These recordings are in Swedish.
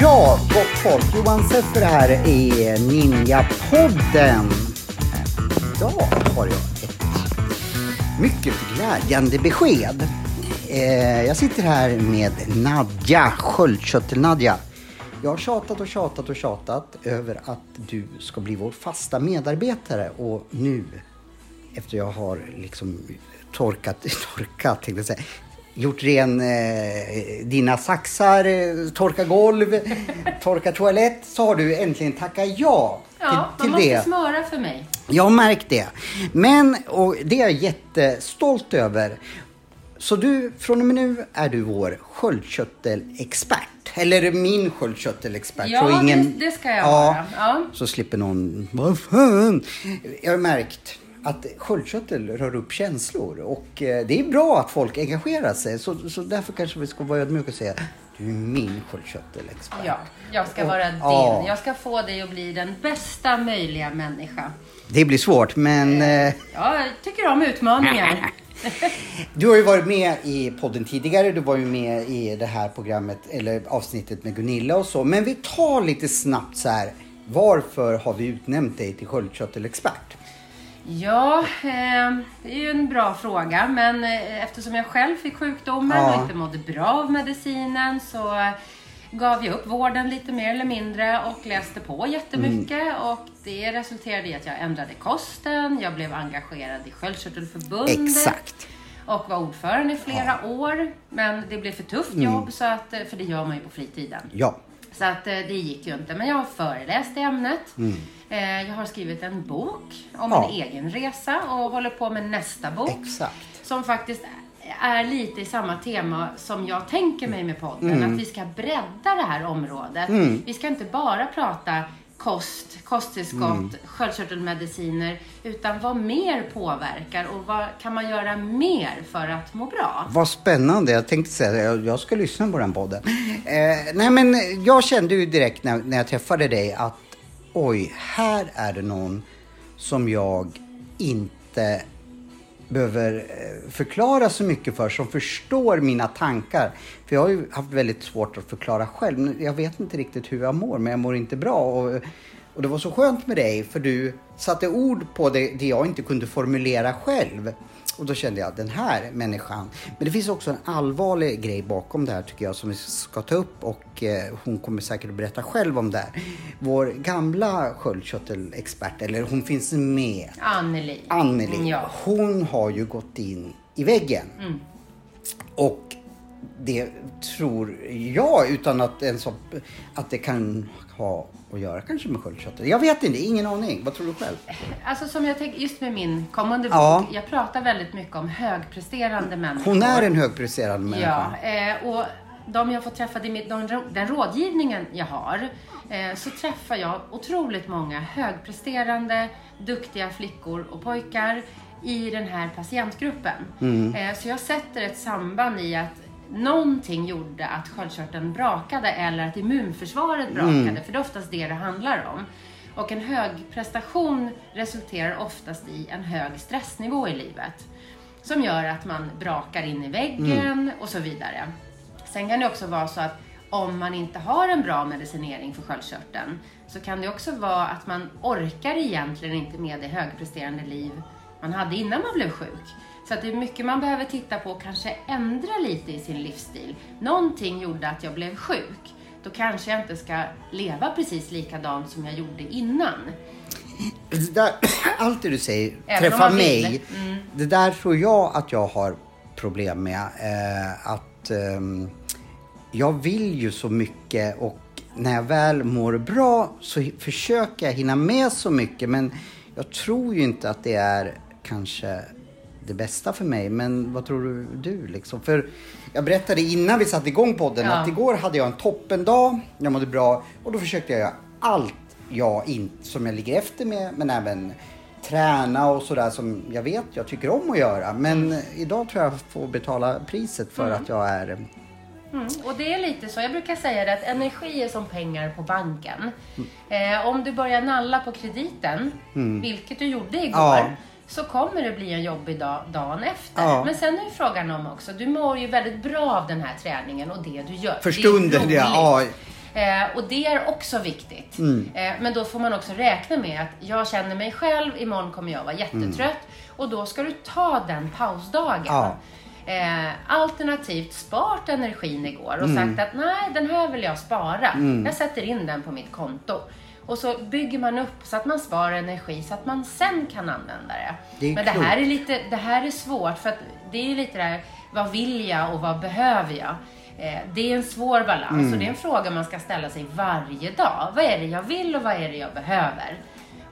Ja, gott folk. Johan Seffer här i Ninja-podden. Idag har jag ett mycket glädjande besked. Eh, jag sitter här med Nadja, Sköldkörtel-Nadja. Jag har tjatat och tjatat och tjatat över att du ska bli vår fasta medarbetare och nu efter jag har liksom torkat, torkat tänkte jag säga, gjort ren eh, dina saxar, eh, torka golv, torka toalett så har du äntligen tackat ja till, Ja, man till måste det. smöra för mig. Jag har märkt det. Men, och det är jag jättestolt över. Så du, från och med nu är du vår sköldkörtelexpert. Eller min sköldkörtelexpert. Ja, så ingen, det- det ska jag vara. Ja. Så slipper någon, vad fan. Jag har märkt att sköldkörtel rör upp känslor och eh, det är bra att folk engagerar sig. Så, så därför kanske vi ska vara ödmjuka och säga du är min sköldkörtelexpert. Ja, jag ska Och- vara din. ja. Jag ska få dig att bli den bästa möjliga människa. Det blir svårt men eh, Jag tycker om utmaningar. Du har ju varit med i podden tidigare. Du var ju med i det här programmet eller avsnittet med Gunilla och så. Men vi tar lite snabbt så här. Varför har vi utnämnt dig till sköldkörtelexpert? Ja, eh, det är ju en bra fråga. Men eh, eftersom jag själv fick sjukdomen Ja. och inte mådde bra av medicinen så gav jag upp vården lite mer eller mindre och läste på jättemycket. Mm. Och det resulterade i att jag ändrade kosten. Jag blev engagerad i Sköldkörtelförbundet. Exakt. Och var ordförande i flera år. Men det blev för tufft Mm. jobb, så att, eh, för det gör man ju på fritiden. Ja. Så att eh, det gick ju inte. Men jag har föreläst i ämnet. Mm. Eh, Jag har skrivit en bok om Ja. en egen resa och håller på med nästa bok. Exakt. Som faktiskt är lite i samma tema som jag tänker mig med podden. Mm. Att vi ska bredda det här området. Vi ska inte bara prata kost, kosttillskott, Mm. sköldkörtelmediciner. Utan vad mer påverkar och vad kan man göra mer för att må bra? Vad spännande. Jag tänkte säga jag, jag ska lyssna på den podden. Eh, nej men jag kände ju direkt när, när jag träffade dig att oj, här är det någon som jag inte behöver eh, förklara så mycket för, som förstår mina tankar. För jag har ju haft väldigt svårt att förklara själv. Jag vet inte riktigt hur jag mår, men jag mår inte bra. Och, och det var så skönt med dig, för du satte ord på det, det jag inte kunde formulera själv. Och då kände jag, den här människan. Men det finns också en allvarlig grej bakom det här tycker jag som vi ska ta upp och eh, hon kommer säkert att berätta själv om det här. Vår gamla sköldkörtelexpert, eller hon finns med, Anneli. Anneli, Mm, Ja. hon har ju gått in i väggen. Mm. Och det tror jag, utan att ens ha, att det kan ha att göra kanske med sköldkörtel. Jag vet inte, ingen aning. Vad tror du själv? Alltså som jag tänker, just med min kommande Ja. bok. Jag pratar väldigt mycket om högpresterande människor. Hon är en högpresterande människa. Ja, eh, och de jag får träffa, de, den rådgivningen jag har, eh, så träffar jag otroligt många högpresterande, duktiga flickor och pojkar i den här patientgruppen. Mm. Eh, så jag sätter ett samband i att någonting gjorde att sköldkörteln brakade eller att immunförsvaret brakade, Mm. för det är oftast det det handlar om. Och en hög prestation resulterar oftast i en hög stressnivå i livet. Som gör att man brakar in i väggen och så vidare. Sen kan det också vara så att om man inte har en bra medicinering för sköldkörteln så kan det också vara att man orkar egentligen inte med det högpresterande liv man hade innan man blev sjuk. Så att det är mycket man behöver titta på och kanske ändra lite i sin livsstil. Någonting gjorde att jag blev sjuk. Då kanske jag inte ska leva precis likadant som jag gjorde innan. Det där, allt det du säger Även vill. mig. Mm. Det där tror jag att jag har problem med. Eh, att ehm, jag vill ju så mycket och när jag väl mår bra så försöker jag hinna med så mycket. Men jag tror ju inte att det är kanske det bästa för mig. Men vad tror du, du liksom? För jag berättade innan vi satte igång podden Ja. att igår hade jag en toppendag. Jag mådde bra och då försökte jag göra allt jag inte, som jag ligger efter med, men även träna och sådär som jag vet jag tycker om att göra. Men idag tror jag får betala priset för att jag är Mm, och det är lite så. Jag brukar säga det att energi är som pengar på banken. Eh, om du börjar nalla på krediten, vilket du gjorde igår, Ja. Så kommer det bli en jobbig dag dagen efter. Ja. Men sen är ju frågan om också, du mår ju väldigt bra av den här träningen och det du gör. För Det är stunden, ja. Eh, och det är också viktigt. Mm. Eh, men då får man också räkna med att jag känner mig själv, imorgon kommer jag vara jättetrött. Och då ska du ta den pausdagen. Ja. Eh, alternativt spart energin igår och Mm. sagt att nej, den här vill jag spara. Jag sätter in den på mitt konto. Och så bygger man upp så att man sparar energi så att man sen kan använda det. Det Men det här är lite, det här är svårt för att det är lite där, vad vill jag och vad behöver jag? Eh, det är en svår balans Mm. och det är en fråga man ska ställa sig varje dag. Vad är det jag vill och vad är det jag behöver?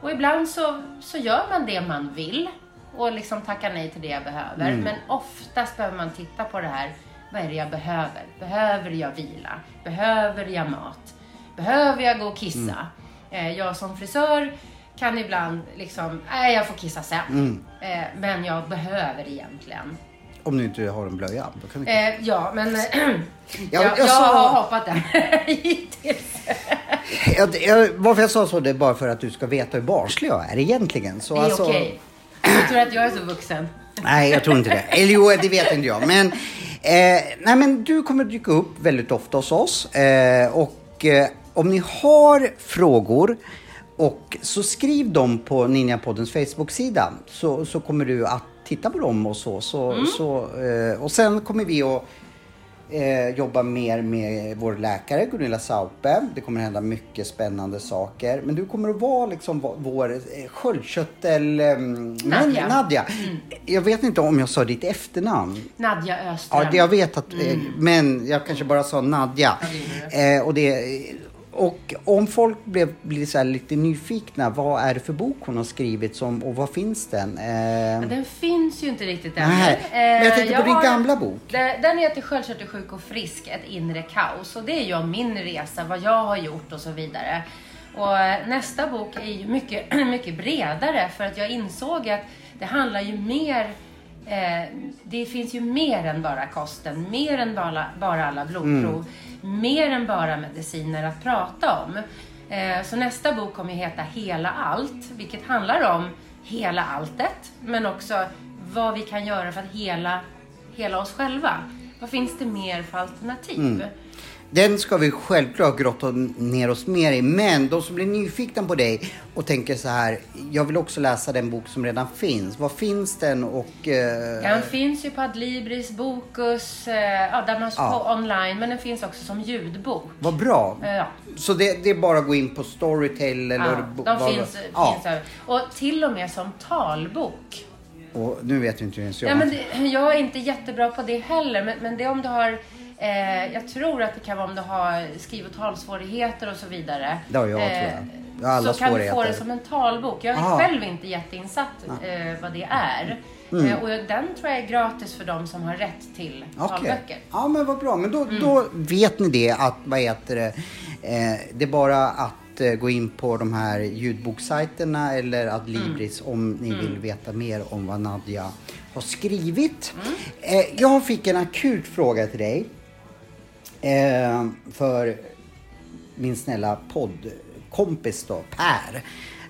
Och ibland så, så gör man det man vill och liksom tackar nej till det jag behöver. Mm. Men oftast behöver man titta på det här. Vad är det jag behöver? Behöver jag vila? Behöver jag mat? Behöver jag gå och kissa? Mm. Eh, jag som frisör kan ibland liksom, nej jag får kissa sen. Mm. Eh, men jag behöver egentligen. Om du inte har en blöja. Då kan du... Eh, ja, men jag, jag jag, sa- har hoppat den hittills. Jag, jag, varför jag sa så, det är bara för att du ska veta hur barnslig jag är egentligen. Så Det är alltså- okej. Jag tror att jag är så vuxen. Nej, jag tror inte det. Eller jo, det vet inte jag. Men, eh, nej, men du kommer dyka upp väldigt ofta hos oss. Eh, och eh, om ni har frågor och så skriv dem på Ninjapoddens Facebook-sida så, så kommer du att titta på dem och så. så, så eh, och sen kommer vi att eh, jobba mer med vår läkare Gunilla Saupe. Det kommer hända mycket spännande saker. Men du kommer att vara liksom vår- eh, sköldkörtel... Eh, Nadja. Nadja. Jag vet inte om jag sa ditt efternamn. Nadja Öström. Ja, det jag vet att... eh, Men jag kanske bara sa Nadja. Ja, det Eh, och, det, och om folk blev, blir så lite nyfikna, vad är det för bok hon har skrivit som, och vad finns den? Eh, den finns ju inte riktigt ännu. Nej, men jag tänkte på din har- gamla bok. Det- Den heter Sköldkörtelsjuk och frisk, ett inre kaos. Och det är ju om min resa, vad jag har gjort och så vidare. Och eh, nästa bok är ju mycket, mycket bredare för att jag insåg att det handlar ju mer Eh, det finns ju mer än bara kosten, mer än bara, bara alla blodprov, mer än bara mediciner att prata om. Eh, så nästa bok kommer ju heta Hela allt, vilket handlar om hela alltet, men också vad vi kan göra för att hela, hela oss själva. Vad finns det mer för alternativ? Mm. Den ska vi självklart grotta ner oss mer i. Men de som blir nyfikna på dig och tänker så här, jag vill också läsa den bok som redan finns. Var finns den och... Eh, Den finns ju på Adlibris, Bokus, eh, ja, där man Ja. online, men den finns också som ljudbok. vad bra. Eh, Ja. Så det, det är bara att gå in på Storytel eller... Ja, de finns, ja. finns över. Och till och med som talbok. Och nu vet ju inte ens jag. Ja, men det, jag är inte jättebra på det heller, men, men det om du har Eh, jag tror att det kan vara om du har skriv och talsvårigheter och så vidare. Det har jag, tror jag. Jag har alla så kan du få det som en talbok. Jag är Ah. själv inte jätteinsatt eh, vad det är. Mm. Eh, och den tror jag är gratis för de som har rätt till Okej. talböcker. Ja men vad bra. Men då, Mm. då vet ni det att, vad heter det, eh, det är bara att eh, gå in på de här ljudboksajterna eller Adlibris Mm. om ni vill veta mer om vad Nadja har skrivit. Mm. Eh, jag fick en akut fråga till dig. Eh, för min snälla poddkompis då, Per,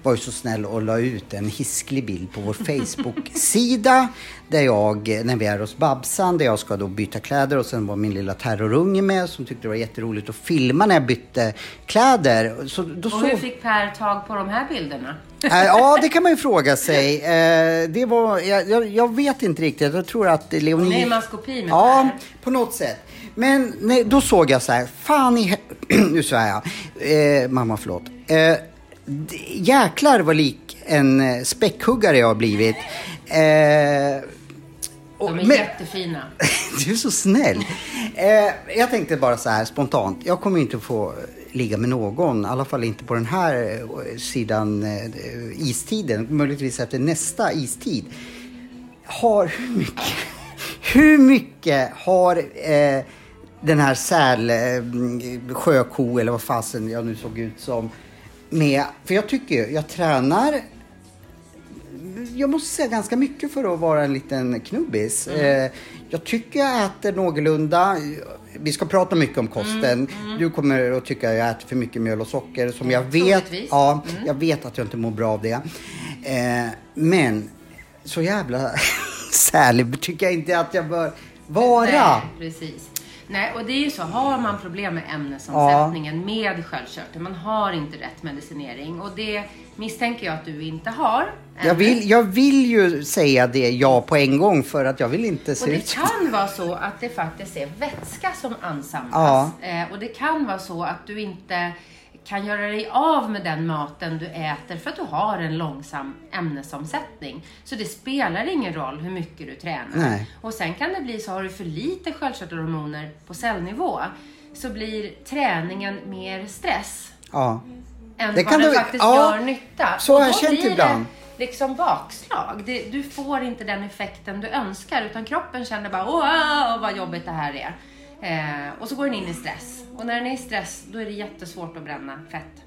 var ju så snäll och la ut en hisklig bild på vår Facebook-sida. Där jag, när vi är hos Babsan, där jag ska då byta kläder och sen var min lilla terrorunge med som tyckte det var jätteroligt att filma när jag bytte kläder. Så då Och hur såg... fick Per tag på de här bilderna? Eh, Ja, det kan man ju fråga sig. Eh, Det var, jag, jag, vet inte riktigt. Jag tror att Leonie... Det är maskopi med Ja, Per. på något sätt. Men nej, då såg jag så här, fan i Nu svär jag. Eh, mamma, förlåt. Eh, jäklar vad lik en eh, späckhuggare jag har blivit. Eh, och- De är men- jättefina. du är så snäll. Eh, jag tänkte bara så här spontant. Jag kommer inte få ligga med någon. I alla fall inte på den här eh, sidan eh, istiden. Möjligtvis efter nästa istid. Har hur mycket, hur mycket har eh, den här säl, eh, sjöko eller vad fasen jag nu såg ut som med. För jag tycker jag tränar jag måste säga ganska mycket för att vara en liten knubbis. Mm. Eh, jag tycker jag äter någorlunda. Vi ska prata mycket om kosten. Mm, Du kommer att tycka att jag äter för mycket mjöl och socker som jag vet. troligtvis. Ja, Mm. jag vet att jag inte mår bra av det. Eh, men så jävla särlig tycker jag inte att jag bör vara. Nej, precis. Nej, och det är ju så, har man problem med ämnesomsättningen med sköldkörteln, man har inte rätt medicinering och det misstänker jag att du inte har. Jag vill, jag vill ju säga det ja på en gång för att jag vill inte Och se det ut som... kan vara så att det faktiskt är vätska som ansamlas. Ja. Eh, och det kan vara så att du inte kan göra dig av med den maten du äter för att du har en långsam ämnesomsättning. Så det spelar ingen roll hur mycket du tränar. Nej. Och sen kan det bli så, har du för lite sköldkörtelhormoner på cellnivå så blir träningen mer stress Ja. Än Det vad den faktiskt ja, gör nytta. så har jag känt ibland. Det liksom bakslag. Det, du får inte den effekten du önskar utan kroppen känner bara åh vad jobbigt det här är. Eh, och så går den in i stress. Och när den är i stress då är det jättesvårt att bränna fett.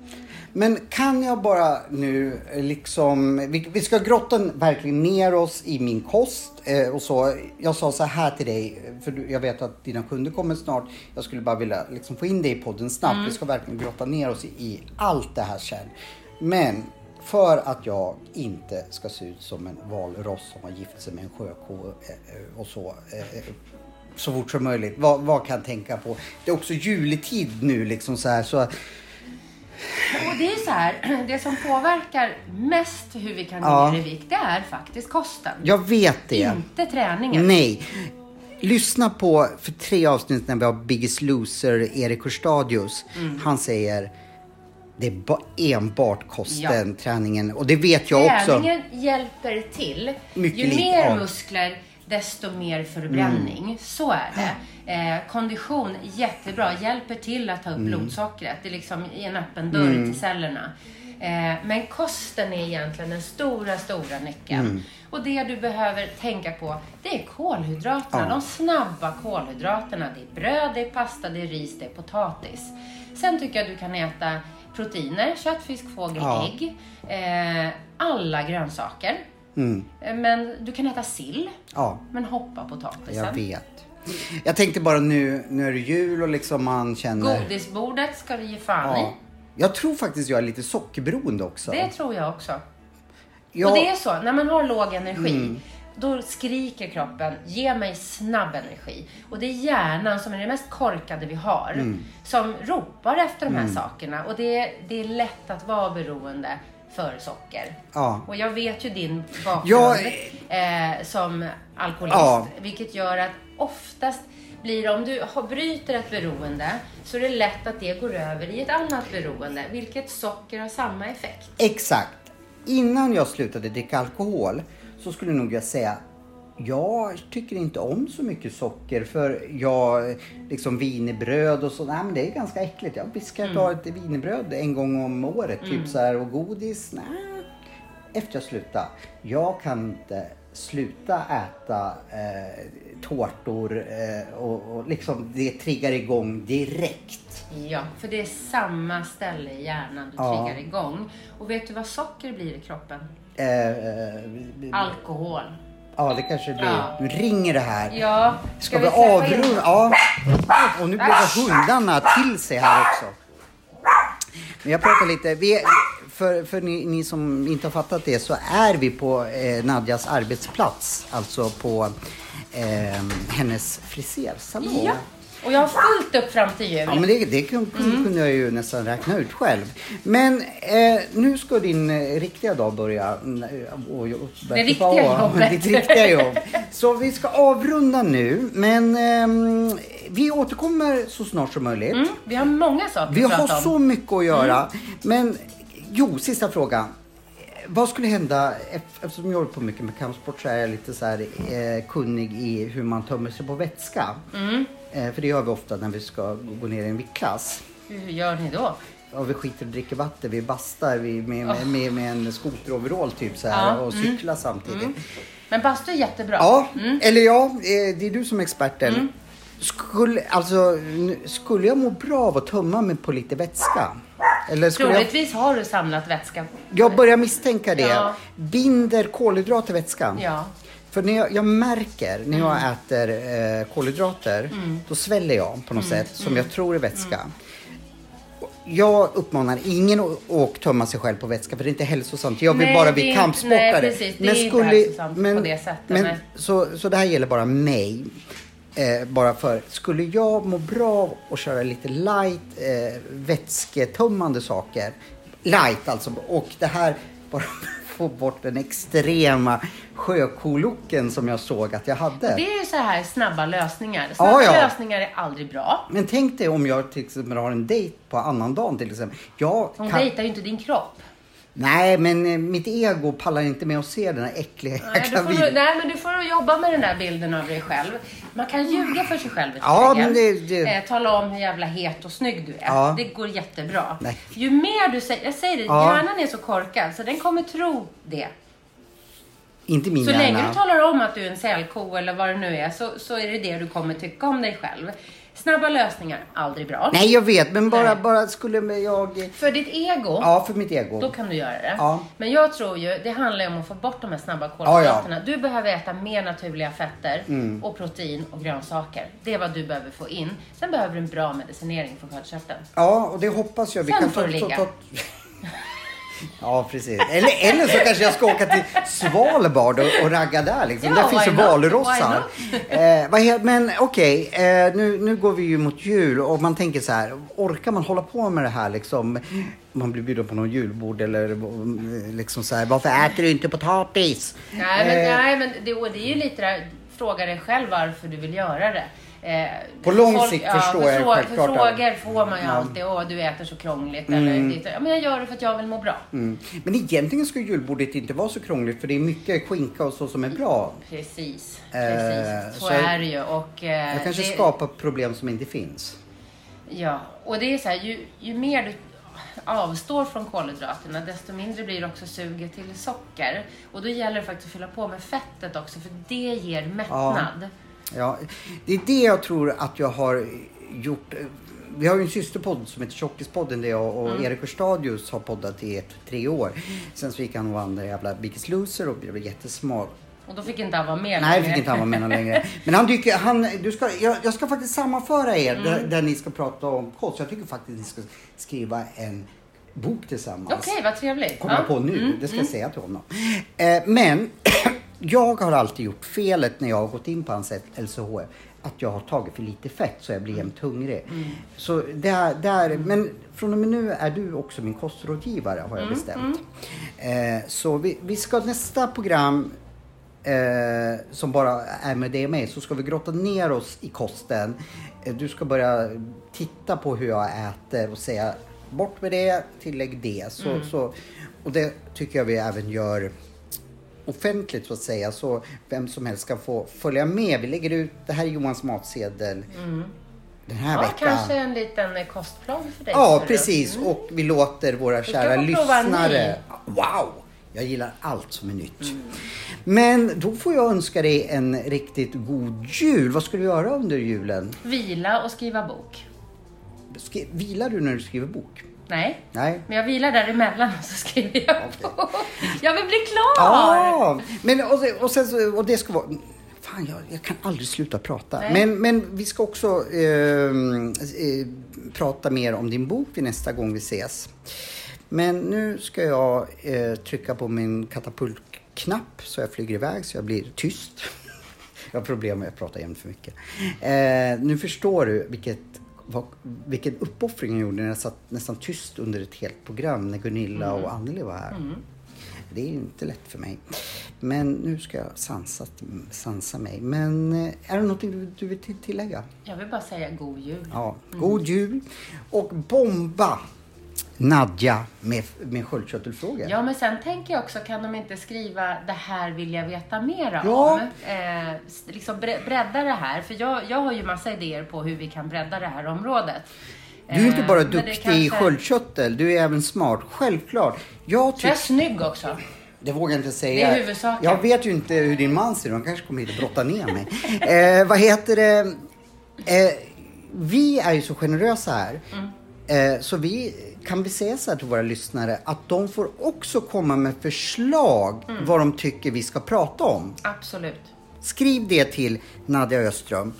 Men kan jag bara nu eh, liksom, vi, vi ska grotta verkligen ner oss i min kost eh, och så. Jag sa så här till dig, för jag vet att dina kunder kommer snart. Jag skulle bara vilja liksom få in dig i podden snabbt. Mm. Vi ska verkligen grotta ner oss i, i allt det här sen. Men för att jag inte ska se ut som en valross som har gift sig med en sjöko eh, eh, och så. Så fort som möjligt. Vad, vad kan jag tänka på? Det är också juletid nu liksom så här. Så, Och det är så här, det som påverkar mest hur vi kan gå Ja. ner i vikt det är faktiskt kosten. jag vet det. Inte träningen. Nej. Lyssna på för tre avsnitt när vi har Biggest Loser, Erik Hurstadius. Mm. Han säger det är ba- enbart kosten, träningen. Och det vet jag också. Träningen hjälper till. Mycket Ju lite, mer ja. muskler, desto mer förbränning. Så är det. Eh, kondition, jättebra. Hjälper till att ta upp Mm. blodsockret. Det är liksom i en öppen dörr till cellerna. Eh, men kosten är egentligen den stora, stora nyckeln. Mm. Och det du behöver tänka på, det är kolhydraterna. Ja. De snabba kolhydraterna. Det är bröd, det är pasta, det är ris, det är potatis. Sen tycker jag du kan äta proteiner, kött, fisk, fågel, Ja. ägg. Eh, alla grönsaker. Mm. Eh, Men du kan äta sill, Ja, men hoppa potatisen. jag vet. Jag tänkte bara nu, nu är det jul och liksom man känner... Godisbordet ska du ge fan Ja. i. Jag tror faktiskt jag är lite sockerberoende också. Det tror jag också. jag, Och det är så, när man har låg energi, Mm. då skriker kroppen, ge mig snabb energi. Och det är hjärnan som är det mest korkade vi har, Mm. som ropar efter de här sakerna. Och det är, det är lätt att vara beroende för socker. Ja. Och jag vet ju din bakgrund Ja, eh, som alkoholist, Ja. vilket gör att oftast blir om du har, bryter ett beroende, så är det lätt att det går över i ett annat beroende, vilket socker har samma effekt. Exakt. Innan jag slutade dricka alkohol så skulle nog jag säga jag tycker inte om så mycket socker för jag, liksom wienerbröd och så, nej men det är ganska äckligt. Jag visst kan jag ta ett wienerbröd en gång om året, typ så här och godis, nej. Efter jag slutade, jag kan inte sluta äta eh, tårtor eh, och, och liksom det triggar igång direkt. Ja, för det är samma ställe i hjärnan du Ja. triggar igång. Och vet du vad socker blir i kroppen? Eh, eh, Alkohol. Ja, det kanske blir. Ja. Nu ringer det här. Ja, Ska, vi, släppa in- avrunda? Ja. Och nu blev det hundarna till sig här också. Men jag pratar lite. Vi, för för ni, ni som inte har fattat det så är vi på eh, Nadjas arbetsplats. Alltså på eh, hennes frisersalong. Ja, och jag har fullt upp fram till jul. Ja, men det, det kun- kunde jag ju nästan räkna ut själv. Men eh, nu ska din eh, riktiga dag börja. mm, eh, Och, och, Det riktiga jobbet. Ditt riktiga jobb. Så vi ska avrunda nu. Men ehm, vi återkommer så snart som möjligt. Mm, vi har många saker Vi att har prata om. så mycket att göra. Mm. Men jo, sista frågan. Vad skulle hända, eftersom jag håller på mycket med kampsport så är jag lite så här eh, kunnig i hur man tömmer sig på vätska. Mm. Eh, för det gör vi ofta när vi ska gå ner i en viktklass. Hur gör ni då? Ja, vi skiter och dricker vatten, vi bastar vi med, med, med, med en skoteroverall typ så här Ja, och mm. cyklar samtidigt. Men bastu är jättebra. Ja, eller ja, eh, det är du som är experten. Mm. Skulle, alltså, skulle jag må bra av att tömma mig på lite vätska? Eller skulle jag, Troligtvis har du samlat vätska. jag börjar misstänka det. Ja. Binder kolhydrater vätska? Ja. För när jag, jag märker när jag äter eh, kolhydrater, då sväller jag på något sätt som jag tror är vätska. Jag uppmanar ingen att att tömma sig själv på vätska för det är inte hälsosamt. Jag vill Nej, bara bli kampsportare. nej, precis. Det är inte hälsosamt på det sättet, Men, nej. så, så det här gäller bara mig. Eh, bara för, skulle jag må bra av att köra lite light eh, vätsketömmande saker, light alltså, och det här bara få bort den extrema sjökolooken som jag såg att jag hade. Det är ju så här snabba lösningar. Snabba Ja, ja. lösningar är aldrig bra. Men tänk dig om jag till exempel har en dejt på annandagen till exempel. Jag Hon kan... dejtar ju inte din kropp. Nej, men eh, mitt ego pallar inte med att se den här äckliga Nej, du nej, men du får jobba med den där bilden av dig själv. Man kan ljuga för sig själv Ja, men det- det- Eh, tala om hur jävla het och snygg du är. Ja. Det går jättebra. Nej. Ju mer du säger, jag säger det, Ja. hjärnan är så korkad så den kommer tro det. Inte min Så hjärna. länge du talar om att du är en sälko eller vad det nu är så, så är det det du kommer tycka om dig själv. Snabba lösningar, aldrig bra. Nej, jag vet, men bara, Nej. bara skulle jag... För ditt ego, Ja, för mitt ego. då kan du göra det. Ja. Men jag tror ju, det handlar ju om att få bort de här snabba kolhydraterna. Du behöver äta mer naturliga fetter Mm. och protein och grönsaker. Det är vad du behöver få in. Sen behöver du en bra medicinering för sköldkörteln. Ja, och det hoppas jag. Vi Sen kan får ta, du ligga. Ja, precis. Eller, eller så kanske jag ska åka till Svalbard och, och ragga där. Liksom. Ja, där finns ju valrossar. Eh, men okej, eh, nu, nu går vi ju mot jul och man tänker så här. Orkar man hålla på med det här liksom? Man blir bjuden på någon julbord eller eh, liksom så här. Varför äter du inte potatis? Nej, men, Eh, nej, men det, det är ju lite där, fråga dig själv varför du vill göra det. Eh, På lång sikt förstår för jag självklart För frågor får man ju alltid, åh du äter så krångligt. Eller, det, ja, men jag gör det för att jag vill må bra. Mm. Men egentligen ska julbordet inte vara så krångligt för det är mycket skinka och så som är bra. Precis, Eh, precis. så, så- är det ju. Och, eh, Jag kanske det, skapar problem som inte finns. Ja, och det är så här, ju, ju mer du avstår från kolhydraterna, desto mindre blir också suget till socker. Och då gäller det faktiskt att fylla på med fettet också, för det ger mättnad. Ja, det är det jag tror att jag har gjort. Vi har ju en systerpodd som heter Tjockispodden där jag och Mm. Erik Hörstadius har poddat i ett, tre år. Sen så gick han och vann den jävla Biggest Loser och blev jättesmal. Och då fick inte han vara med Nej, längre. fick inte han vara med längre. Men han dyker, han, du ska, jag, jag ska faktiskt sammanföra er Mm. där, där ni ska prata om kost. Jag tycker faktiskt ni ska skriva en bok tillsammans. Okej, vad trevligt. kommer jag på nu. Det ska jag säga till honom. Eh, men jag har alltid gjort felet när jag har gått in på hans LCHF. Att jag har tagit för lite fett så jag blir jämt hungrig. Så där, där, men från och med nu är du också min kostrådgivare har jag bestämt. Eh, så vi, vi ska nästa program eh, som bara är med dig och mig så ska vi grotta ner oss i kosten. Eh, du ska börja titta på hur jag äter och säga bort med det, tillägg det. Så, så, och det tycker jag vi även gör offentligt så att säga. Så vem som helst ska få följa med. Vi lägger ut, det här är Johans matsedel den här Ja, veckan. kanske en liten eh, kostplan för dig. Ja, du. precis. Och vi låter våra ska kära lyssnare... Wow! Jag gillar allt som är nytt. Mm. Men då får jag önska dig en riktigt god jul. Vad ska du göra under julen? Vila och skriva bok. Skri- Vilar du när du skriver bok? Nej, Nej? men jag vilar däremellan och så skriver jag bok. Jag vill bli klar! Ja, men och, och, sen, så- och det ska vara... Fan, jag, jag kan aldrig sluta prata. Nej. Men, men vi ska också ehm, eh, prata mer om din bok vid nästa gång vi ses. Men nu ska jag eh, trycka på min katapultknapp så jag flyger iväg så jag blir tyst. jag har problem med att prata jämt för mycket. Eh, nu förstår du vilket, vad, vilken uppoffring jag gjorde när jag satt nästan tyst under ett helt program när Gunilla och Anneli var här. Det är inte lätt för mig. Men nu ska jag sansa, sansa mig. Men eh, är det något du, du vill till- tillägga? Jag vill bara säga god jul. Ja, god jul och bomba Nadja med, med sköldkörtelfrågor. Ja, men sen tänker jag också, kan de inte skriva det här vill jag veta mer Ja. om? Eh, s- liksom bre- bredda det här, för jag, jag har ju massa idéer på hur vi kan bredda det här området. Du är inte Eh, bara det duktig i kanske- sköldkörtel, du är även smart. Självklart. Jag Så jag är snygg också. Det vågar jag inte säga. Det är huvudsaken. Jag vet ju inte hur din man ser ut. Han kanske kommer hit och brottar ner mig. eh, vad heter det? Eh, vi är ju så generösa här. Mm. Eh, så vi kan vi säga så här till våra lyssnare att de får också komma med förslag Mm. vad de tycker vi ska prata om. Absolut. Skriv det till Nadja Öström.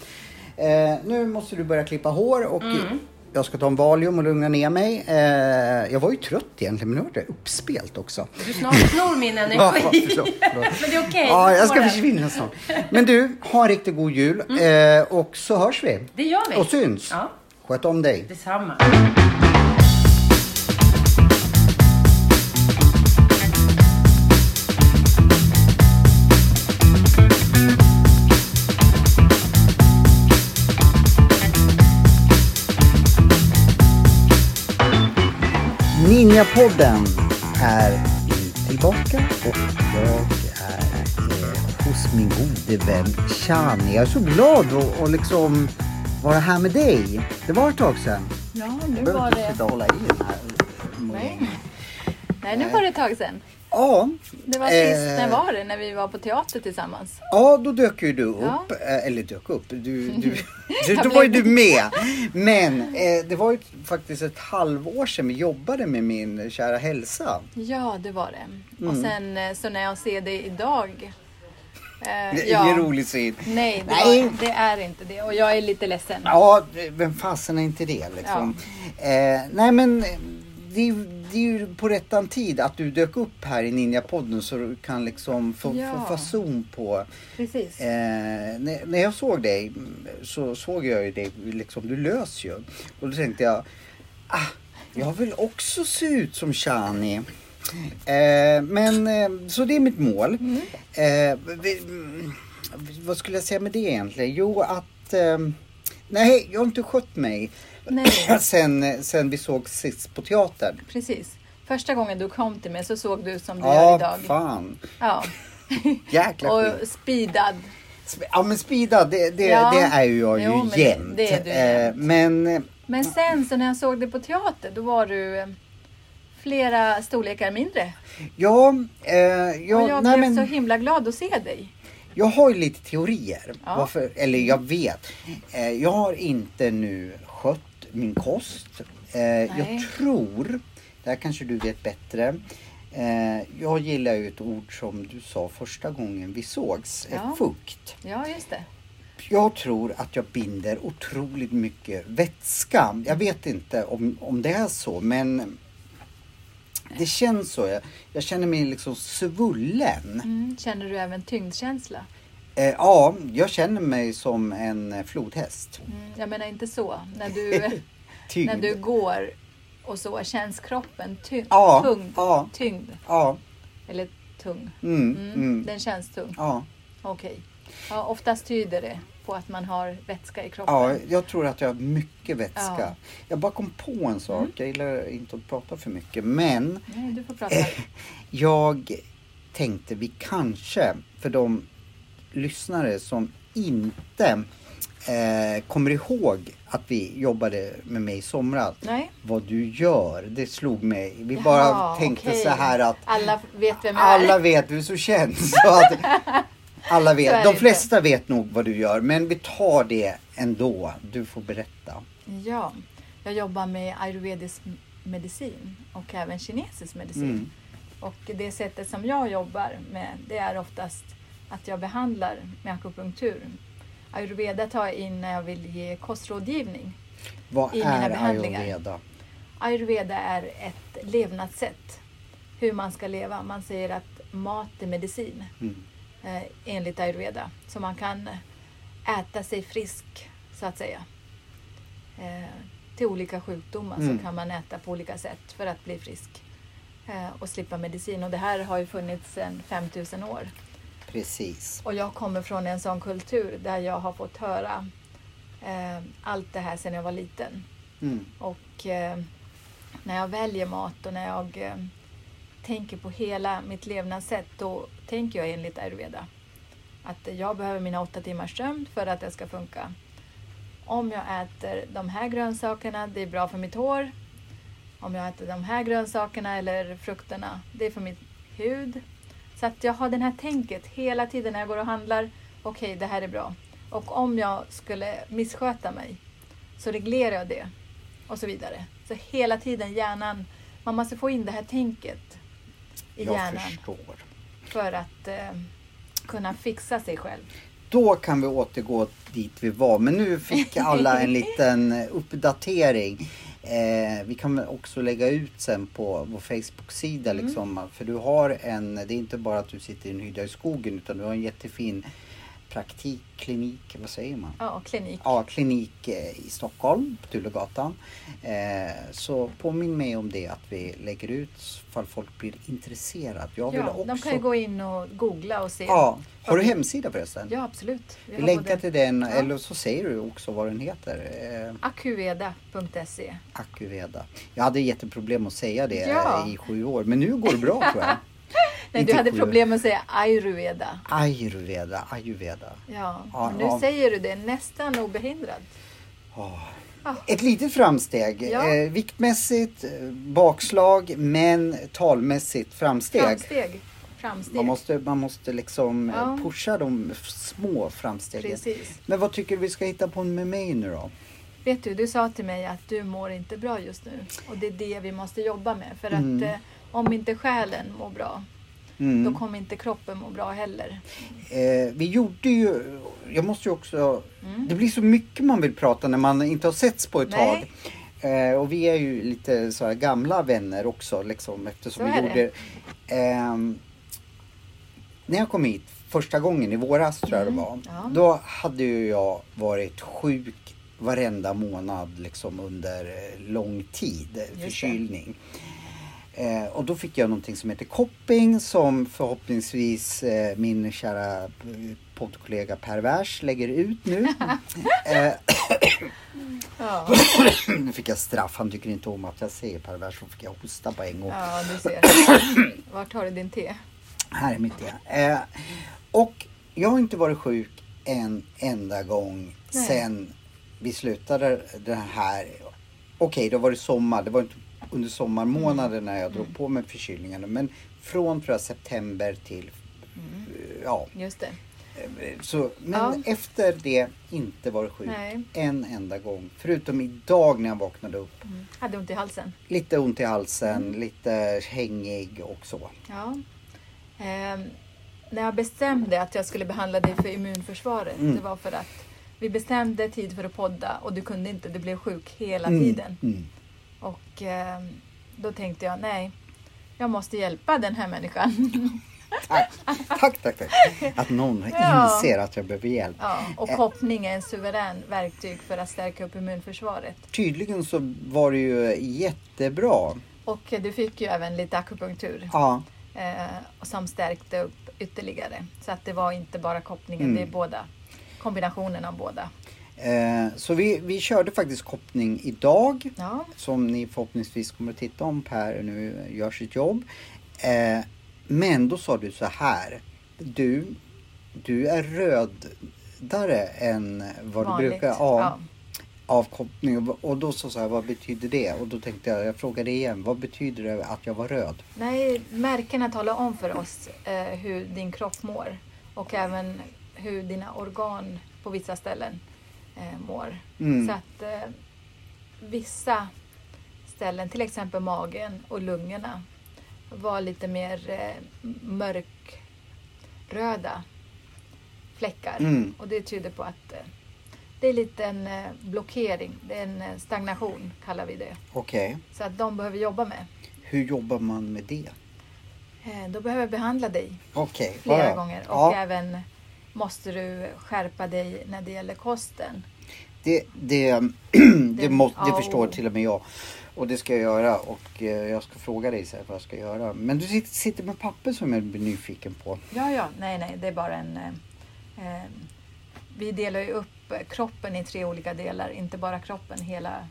Eh, nu måste du börja klippa hår och Mm. jag ska ta en Valium och lugna ner mig. Eh, jag var ju trött egentligen men nu var det uppspelt också. Du snor, snor min Ja, energi. förlåt, förlåt. Men det är okej. Ja, du jag ska försvinna snart. Men du, ha en riktigt god jul eh, och så hörs vi. Det gör vi. Och syns. Ja. Sköt om dig. Detsamma. Ninjapodden är tillbaka och jag är eh, hos min gode vän Shani. Jag är så glad att att liksom vara här med dig. Det var ett tag sedan. Ja, nu Jag var behöver inte det... sitta och hålla i den här. Nej. Nej, nu var det ett tag sedan. Ja. Det var sist, eh, när var det? När vi var på teater tillsammans. Ja, då dök ju du upp. Ja. Eh, Eller dök upp. Du, du, du, då var ju du med. Men eh, det var ju faktiskt ett halvår sedan vi jobbade med min kära hälsa. Ja, det var det. Och Mm. sen eh, så när jag ser dig idag. eh, Det är ja. ingen rolig syn. Nej, det, Nej. Var, det är inte det. Och jag är lite ledsen. Ja, vem fasen är inte det liksom? Eh, nej men eh, det det är ju på rättan tid att du dök upp här i Ninjapodden så du kan liksom få, Ja. få fason på. Precis. Eh, när, när jag såg dig mm, så såg jag ju dig liksom, du lös ju. Och då tänkte jag, ah, jag vill också se ut som Shani. Eh, men eh, så det är mitt mål. Eh, vi, mm, vad skulle jag säga med det egentligen? Jo att eh, Nej, jag har inte skött mig Nej. sen, sen vi såg sist på teatern. Precis. Första gången du kom till mig så såg du ut som du gör Ja, idag. fan. Ja. Jäkla skit. Och speedad. Ja men speeda, det, det, Ja. det är ju jag ju Jo, men det- jämt. det är du Eh, jämt. Men eh, Men sen så när jag såg dig på teater då var du eh, flera storlekar mindre. ja, eh, och jag, jag nej, blev men, så himla glad att se dig. jag har ju lite teorier. Ja. Varför, eller jag vet. Eh, jag har inte nu skött min kost. Eh, jag tror, det här kanske du vet bättre. Eh, jag gillar ju ett ord som du sa första gången vi sågs, Ja. fukt. Ja, just det. Jag tror att jag binder otroligt mycket vätska. Jag vet inte om, om det är så men det känns så. Jag, jag känner mig liksom svullen. Mm. Känner du även tyngdkänsla? Eh, ja, jag känner mig som en eh, flodhäst. Mm. Jag menar inte så. När du, Tyngd. när du går och så känns kroppen ty- Ja, tung. ja. Tyngd. Ja, Eller tung. mm, Mm. mm. Den känns tung. ja. Okej. Ja, oftast tyder det på att man har vätska i kroppen. ja, jag tror att jag har mycket vätska. Ja. Mm. Jag bara kom på en sak. Jag gillar inte att prata för mycket men Nej, du får prata. Jag tänkte vi kanske, för de lyssnare som inte eh, kommer ihåg att vi jobbade med mig i somras. Nej. Vad du gör, det slog mig. Vi Jaha, bara tänkte okej. så här att Alla vet vem jag alla är. vet hur så känns. Så att alla vet. är De det flesta vet nog vad du gör men vi tar det ändå. Du får berätta. Ja, jag jobbar med ayurvedisk medicin och även kinesisk medicin. Mm. Och det sättet som jag jobbar med det är oftast att jag behandlar med akupunktur. Ayurveda tar jag in när jag vill ge kostrådgivning. Vad I mina är behandlingar. ayurveda? Ayurveda är ett levnadssätt. Hur man ska leva. Man säger att mat är medicin Mm. eh, enligt ayurveda. Så man kan äta sig frisk så att säga. Eh, till olika sjukdomar Mm. så kan man äta på olika sätt för att bli frisk. Eh, och slippa medicin. Och det här har ju funnits sedan 5000 år. Precis. Och jag kommer från en sån kultur där jag har fått höra eh, allt det här sedan jag var liten. Mm. Och eh, när jag väljer mat och när jag eh, tänker på hela mitt levnadssätt då tänker jag enligt ayurveda. Att jag behöver mina åtta timmars sömn för att det ska funka. Om jag äter de här grönsakerna, det är bra för mitt hår. Om jag äter de här grönsakerna eller frukterna, det är för min hud. Så att jag har det här tänket hela tiden när jag går och handlar. Okej, det här är bra. Och om jag skulle missköta mig så reglerar jag det. och så vidare. Så hela tiden hjärnan, man måste få in det här tänket i Jag hjärnan förstår. för att eh, kunna fixa sig själv. Då kan vi återgå dit vi var. Men nu fick alla en liten uppdatering. Eh, vi kan också lägga ut sen på vår Facebook-sida Mm. liksom. För du har en, det är inte bara att du sitter i en hydda i skogen utan du har en jättefin praktikklinik, vad säger man? Ja, klinik. Ja, klinik eh, i Stockholm, på Tullegatan. Eh, så påminn mig om det att vi lägger ut ifall folk blir intresserade. Jag Ja, också... de kan ju gå in och googla och se. Ja, har du hemsida förresten? Ja, absolut. Vi har länkar till den, Ja. eller så säger du också vad den heter. Eh, Akuveda.se. Akuveda. Jag hade jätteproblem att säga det Ja. i sju år, men nu går det bra tror jag. Nej, Inte du hade sju. problem att säga ayurveda. Ayurveda, ayurveda. Ja, Ja, nu ja. säger du det nästan obehindrat. Ett litet framsteg. Ja. Eh, viktmässigt eh, bakslag, men talmässigt framsteg. Framsteg. Framsteg. Man måste, man måste liksom eh, Ja. pusha de små framstegen. Precis. Men vad tycker du vi ska hitta på med mig nu då? Vet du, du sa till mig att du mår inte bra just nu. Och det är det vi måste jobba med. För Mm. att eh, om inte själen mår bra, Mm. då kommer inte kroppen må bra heller. Eh, vi gjorde ju, jag måste ju också, Mm. det blir så mycket man vill prata när man inte har setts på ett Nej. tag. Eh, och vi är ju lite så gamla vänner också liksom eftersom Så vi det. gjorde ehm, När jag kom hit första gången i våras tror jag det Mm, var. ja. Då hade ju jag varit sjuk varenda månad liksom under eh, lång tid, det. förkylning. Eh, och då fick jag någonting som heter kopping som förhoppningsvis eh, min kära eh, poddkollega Pervers lägger ut nu. eh, Ja, nu fick jag straff, han tycker inte om att jag säger pervers, så fick jag hosta på en gång. ja du ser. Vart har du din te? Här är mitt det. Eh, och jag har inte varit sjuk en enda gång Nej. sen vi slutade den här. Okej, det har varit sommar. Det var inte under sommarmånaderna Mm. jag drog på med förkylningarna. Men från tror jag september till Mm. eh, ja. Just det. eh, Så, men Ja. efter det inte varit sjuk Nej. en enda gång. Förutom idag när jag vaknade upp. Mm. Hade ont i halsen. Lite ont i halsen, Mm. lite hängig och så. Ja. Ehm, när jag bestämde att jag skulle behandla dig för immunförsvaret, Mm. det var för att vi bestämde tid för att podda och du kunde inte, du blev sjuk hela Mm, tiden. Och ehm, då tänkte jag, nej, jag måste hjälpa den här människan. Tack, tack, tack, tack. Att någon Ja. inser att jag behöver hjälp. ja, och Eh. koppning är en suverän verktyg för att stärka upp immunförsvaret. Tydligen så var det ju jättebra. Och eh, du fick ju även lite akupunktur Ja, eh, som stärkte upp ytterligare. Så att det var inte bara kopplingen, Mm. det är båda. Kombinationen av båda. Eh, så vi, vi körde faktiskt koppling idag. Ja, Som ni förhoppningsvis kommer att titta om Per nu gör sitt jobb. Eh, men då sa du så här. Du, du är rödare än vad du vanligt. brukar. Ja. avkoppling och- då sa jag vad betyder det? Och då tänkte jag, jag frågade igen, vad betyder det att jag var röd? Nej, märkena talar om för oss eh, hur din kropp mår och även hur dina organ på vissa ställen eh, mår. Mm. Så att eh, vissa ställen, till exempel magen och lungorna, var lite mer eh, mörkröda fläckar. Mm. Och det tyder på att eh, det är lite en eh, blockering, det är en eh, stagnation kallar vi det. Okej, Så att de behöver jobba med. hur jobbar man med det? Eh, Då behöver jag behandla dig Okej, flera ja. gånger. Och Ja, även måste du skärpa dig när det gäller kosten. det, det, det, må, det ja, förstår till och med jag. Och det ska jag göra och eh, jag ska fråga dig sen vad jag ska göra. Men du sitter, med papper som jag blir nyfiken på. Ja, ja, nej, nej, det är bara en... Eh, eh, vi delar ju upp kroppen i tre olika delar, inte bara kroppen, hela...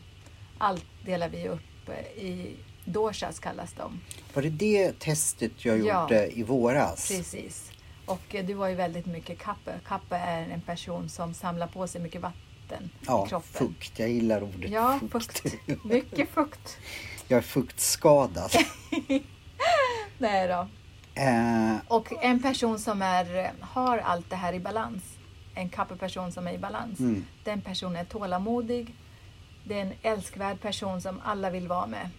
Allt delar vi upp eh, i doshas kallas de. Var det det testet jag Ja. gjorde i våras? Precis. Och du har ju väldigt mycket kappa. Kappa är en person som samlar på sig mycket vatten Ja, i kroppen. fukt. Jag gillar ordet Ja, fukt. fukt. Mycket fukt. jag är fuktskadad. Nej då. eh, Och en person som är, har allt det här i balans, en kappeperson som är i balans, Mm. den personen är tålamodig det är en älskvärd person som alla vill vara med.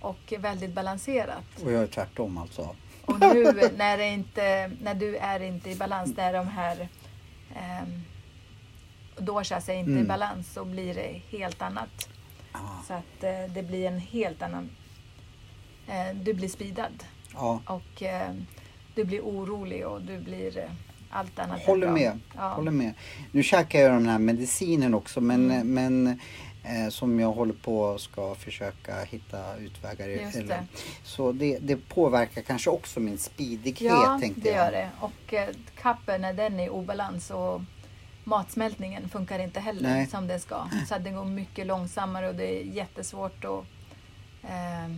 Och väldigt balanserat. Och jag är tvärtom alltså. Och nu när, inte, när du är inte i balans, när de här eh, doshas är inte i Mm. balans, så blir det helt annat. Ah, Så att eh, det blir en helt annan... Eh, du blir speedad ja, och eh, du blir orolig och du blir eh, allt annat håller med. Ja. Håller med. Nu käkar jag den här medicinen också men, Mm. men eh, som jag håller på och ska försöka hitta utvägar i. Eller- det. Så det, det påverkar kanske också min speedighet Ja, det jag. gör det. Och eh, kappen, när den är i obalans och matsmältningen funkar inte heller Nej. som den ska. Så att den går mycket långsammare och det är jättesvårt att eh,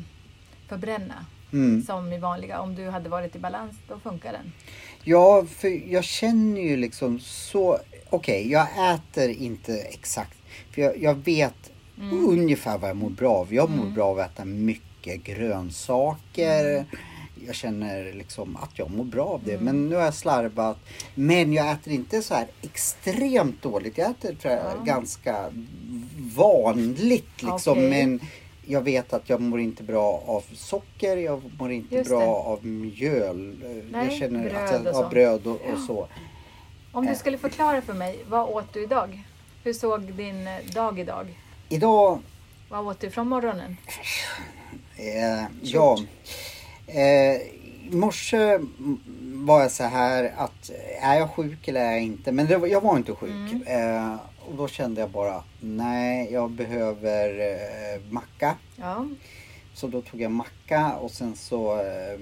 förbränna. Mm. Som i vanliga. Om du hade varit i balans, då funkar den. Ja, för jag känner ju liksom så... Okej, jag äter inte exakt. För jag, jag vet Mm. ungefär vad jag mår bra av. Jag mår bra av att äta mycket grönsaker. Mm. Jag känner liksom att jag mår bra av det. Mm. Men nu har jag slarvat. Men jag äter inte så här extremt dåligt. Jag äter tror jag, Ja. ganska vanligt liksom. Okej. Men jag vet att jag mår inte bra av socker. Jag mår inte Just bra det. av mjöl. jag Nej, känner bröd att jag, sånt. bröd och, och så. Om du skulle förklara för mig, vad åt du idag? Hur såg din eh, dag idag? Idag, Vad åt du från morgonen? eh, ja. Eh, I morse mm, var jag så här att eh, är jag sjuk eller är jag inte? Men det, jag var inte sjuk. Eh, och då kände jag bara nej, jag behöver eh, macka. Ja, Så då tog jag macka och sen så eh,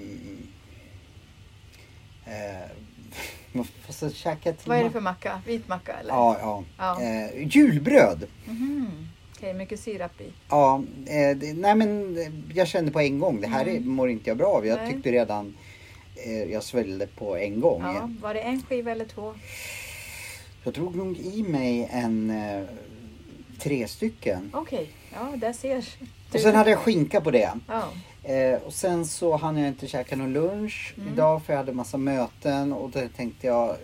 så käkade jag till vad är det för macka? Vit macka eller? Ja, ja. Ja. Eh, julbröd. Mhm. Okej, mycket sirap i. Ja, eh, det, nej men eh, jag kände på en gång, det här är, mår inte jag bra av. Jag Mm. Nej. tyckte redan eh, jag svällde på en gång. Ja, var det en skiva eller två? Jag drog nog i mig en eh, tre stycken. Okej, ja där ser du. Och sen hade jag skinka på det. Ja, Eh, och sen så hann jag inte käka någon lunch Mm. idag för jag hade massa möten och då tänkte jag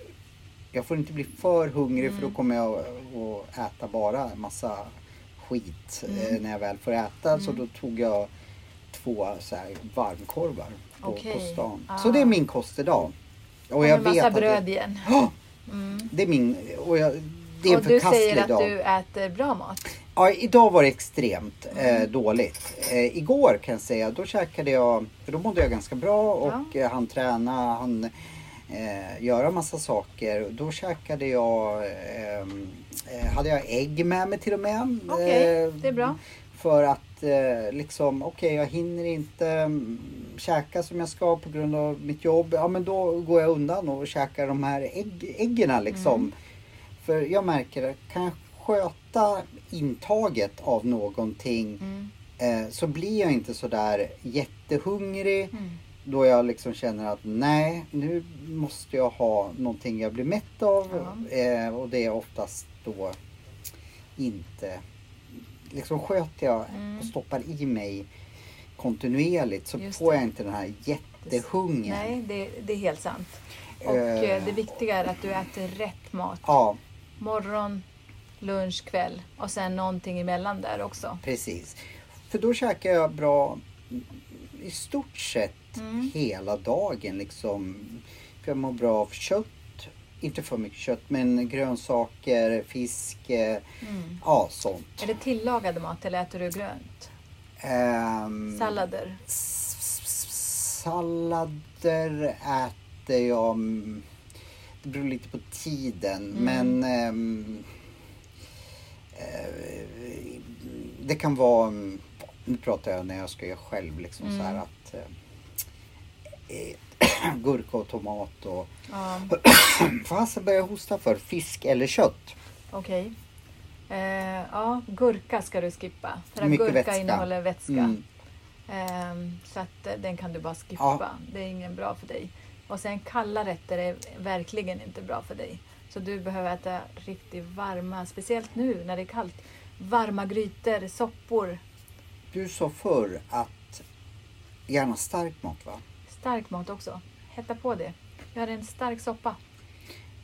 jag får inte bli för hungrig Mm. för då kommer jag att äta bara massa skit eh, Mm. när jag väl får äta. Så då tog jag två så här varmkorvar på, Okej. på stan. Ah. Så det är min kost idag. Och och jag vet massa att bröd det, igen. Mm. det är min... Och jag, det är en Och du säger att dag. du äter bra mat. Ja, idag var det extremt eh, Mm. dåligt. Eh, igår kan jag säga, då käkade jag, för då mådde jag ganska bra och eh, han träna, han eh, göra massa saker. Då käkade jag, ehm, eh, hade jag ägg med mig till och med. Okej, Eh, det är bra. För att eh, liksom, okej jag hinner inte mm, käka som jag ska på grund av mitt jobb. Ja men då går jag undan och käkar de här ägg, äggen liksom. Mm. För jag märker att kan jag sköta intaget av någonting Mm. eh, så blir jag inte sådär jättehungrig. Mm. Då jag liksom känner att nej, nu måste jag ha någonting jag blir mätt av. Eh, och det är oftast då inte... Liksom sköter jag Mm. och stoppar i mig kontinuerligt så Just får det. jag inte den här jättehungern. Nej, det, det är helt sant. Och Eh. eh, det viktiga är att du äter rätt mat. Ja, Morgon, lunch, kväll och sen någonting emellan där också. precis. För då käkar jag bra i stort sett Mm. hela dagen. Liksom. För jag mår bra av kött. Inte för mycket kött men grönsaker, fisk, Mm. ja sånt. Är det tillagad mat eller äter du grönt? Ehm, Sallader? Sallader äter jag. Mm, Det beror lite på tiden. Mm. Men eh, det kan vara, mm, nu pratar jag när jag ska göra själv, liksom så här Mm. att eh, gurka och tomat och Ja, Fasen börjar hosta för? Fisk eller kött? okej. Eh, ja, gurka ska du skippa. För att Mycket gurka vätska. innehåller vätska. Mm. Ehm, så att den kan du bara skippa. Ja. Det är ingen bra för dig. Och sen kalla rätter är verkligen inte bra för dig. Så du behöver äta riktigt varma, speciellt nu när det är kallt. Varma grytor, soppor, Du sa förr att gärna stark mat va? stark mat också. Hetta på det. Gör en stark soppa.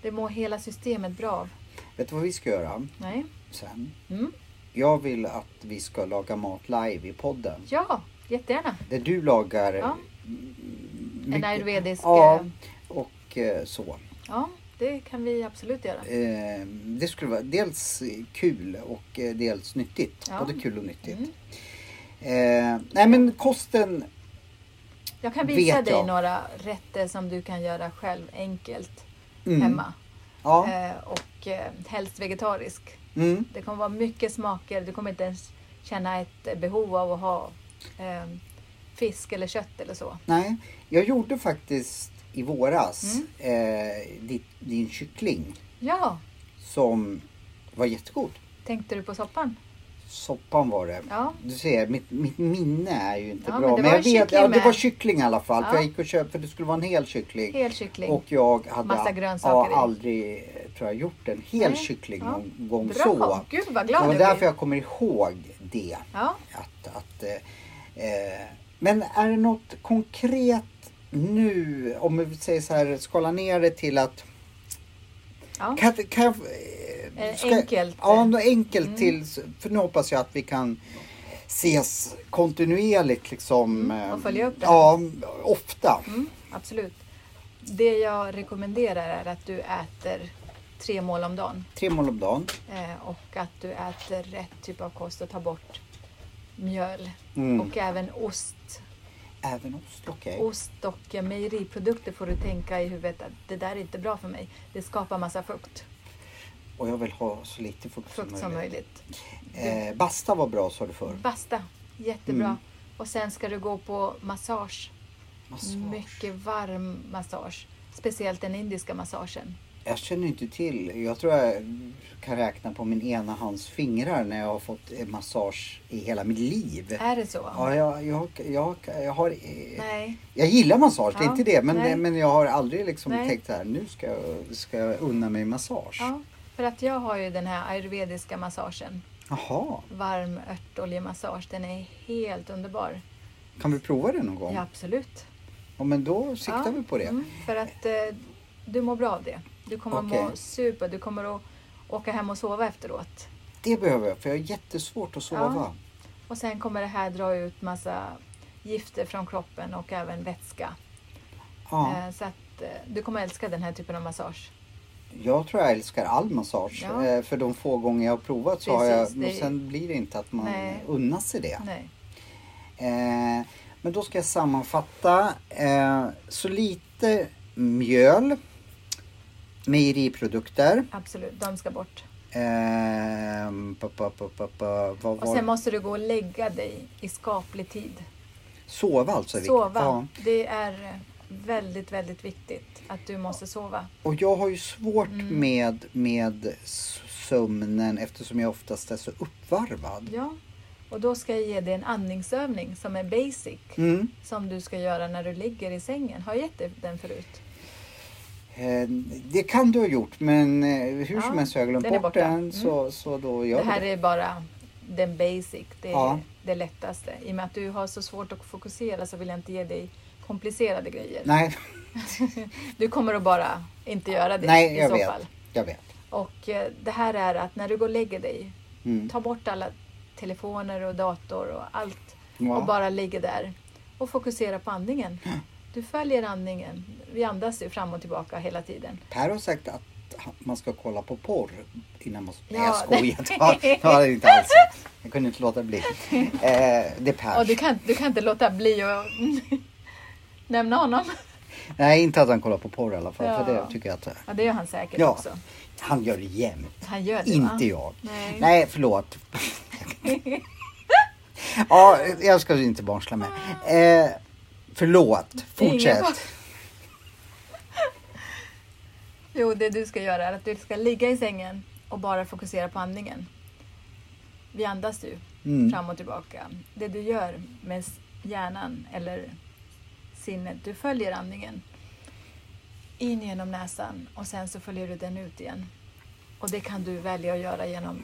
Det mår hela systemet bra av. Vet du vad vi ska göra Nej? sen? Mm. Jag vill att vi ska laga mat live i podden. Ja, jättegärna. Där du lagar Ja. En mycket- ayurvedisk... Ja, eh, och eh, så. Ja, det kan vi absolut göra. Eh, det skulle vara dels kul och dels nyttigt. Ja. Både kul och nyttigt. Mm. Nej men kosten, Jag kan visa dig jag. några rätter som du kan göra själv enkelt Mm. hemma. ja. Och eh, helst vegetarisk. Mm. Det kommer vara mycket smaker. Du kommer inte ens känna ett eh, behov av att ha eh, fisk eller kött eller så. Nej, jag gjorde faktiskt i våras Mm. eh, din, din kyckling Ja, som var jättegod. tänkte du på soppan? Soppan var det. Ja. Du ser, mitt, mitt minne är ju inte Ja, bra. men det Men, var jag vet, ja, det var kyckling i alla fall. För Ja. jag gick och köpte, för det skulle vara en hel kyckling. Hel kyckling. Och jag hade Massa grönsaker ja, aldrig, tror jag, gjort en hel Nej. kyckling Ja. någon gång Bra, så. gud vad Det glad var jag därför blir. jag kommer ihåg det. Ja. Att, att, eh, eh, men är det något konkret nu, om vi säger så här, skala ner det till att Ja. kan, kan eh, ska- enkelt. Ja, något enkelt Mm. till, för nu hoppas jag att vi kan ses kontinuerligt liksom. Mm, och eh, följa upp det. Ja, ofta. Mm, absolut. Det jag rekommenderar är att du äter tre mål om dagen. Tre mål om dagen. Eh, och att du äter rätt typ av kost och tar bort mjöl. Mm. Och även ost. Även ost, okej. Ost och mejeriprodukter får du tänka i huvudet att det där är inte bra för mig. Det skapar massa fukt. Och jag vill ha så lite fukt, Fukt som möjligt. Eh, basta var bra sa du förr. Basta, jättebra. Mm. Och sen ska du gå på massage. Massage. Mycket varm massage. Speciellt den indiska massagen. Jag känner inte till. Jag tror jag kan räkna på min ena hands fingrar när jag har fått massage i hela mitt liv. Är det så? Ja, jag, jag, jag, jag har... Nej. Jag gillar massage, det är Ja, inte det. Men, nej. men jag har aldrig liksom Nej. tänkt här, nu ska jag, ska jag unna mig massage. Ja, för att jag har ju den här ayurvediska massagen. Jaha, Varm örtoljemassage. Den är helt underbar. kan vi prova det någon gång? Ja, absolut. Ja, men då siktar Ja, vi på det. Mm, för att eh, du mår bra av det. Du kommer Okej. må super. Du kommer att åka hem och sova efteråt. Det behöver jag, för jag har jättesvårt att sova. Ja. Och sen kommer det här dra ut massa gifter från kroppen och även vätska. Ja. Eh, så att eh, du kommer älska den här typen av massage. Jag tror jag älskar all massage. Ja. Eh, För de få gånger jag har provat så har jag... Precis, Och sen blir det inte att man Nej. unnar sig det. Nej. Eh, men då ska jag sammanfatta. Eh, så lite mjöl, mejeriprodukter. Absolut, de ska bort. Eh, pa, pa, pa, pa, vad Och var sen måste du gå och lägga dig i skaplig tid. Sova alltså. är viktigt. Sova. Ja. Det är väldigt, väldigt viktigt att du måste sova. Och jag har ju svårt Mm. med, med s- sömnen eftersom jag oftast är så uppvarvad. Ja. Och då ska jag ge dig en andningsövning som är basic. Mm. Som du ska göra när du ligger i sängen. Har jag gett dig den förut? Eh, Det kan du ha gjort men eh, hur Ja, som helst har jag glömt den bort den Mm. så, så då gör Det här det. är bara den basic. Det är Ja. det lättaste. I och med att du har så svårt att fokusera så vill jag inte ge dig komplicerade grejer. Nej, Du kommer att bara inte göra det nej i jag så vet. fall. Jag vet. Och eh, det här är att när du går och lägger dig, Mm. ta bort alla telefoner och dator och allt Ja. och bara ligger där och fokusera på andningen. Du följer andningen. Vi andas ju fram och tillbaka hela tiden. Per har sagt att man ska kolla på porr innan man... Nej Ja, jag skojar. Det var det inte alls. Jag kunde inte låta bli. Eh, det är Per. Och du kan, du kan inte låta bli att nämna honom. Nej inte att han kollar på porr i alla fall. För Ja. det tycker jag att Ja, det gör han säkert Ja. också. han gör det jämt. Han gör det va? Inte jag. Nej. Nej, förlåt. ja, jag ska inte barnsla mig. Eh, förlåt, fortsätt. Jo, det du ska göra är att du ska ligga i sängen och bara fokusera på andningen. Vi andas ju Mm. fram och tillbaka. Det du gör med hjärnan eller sinnet, du följer andningen in genom näsan och sen så följer du den ut igen. Och det kan du välja att göra genom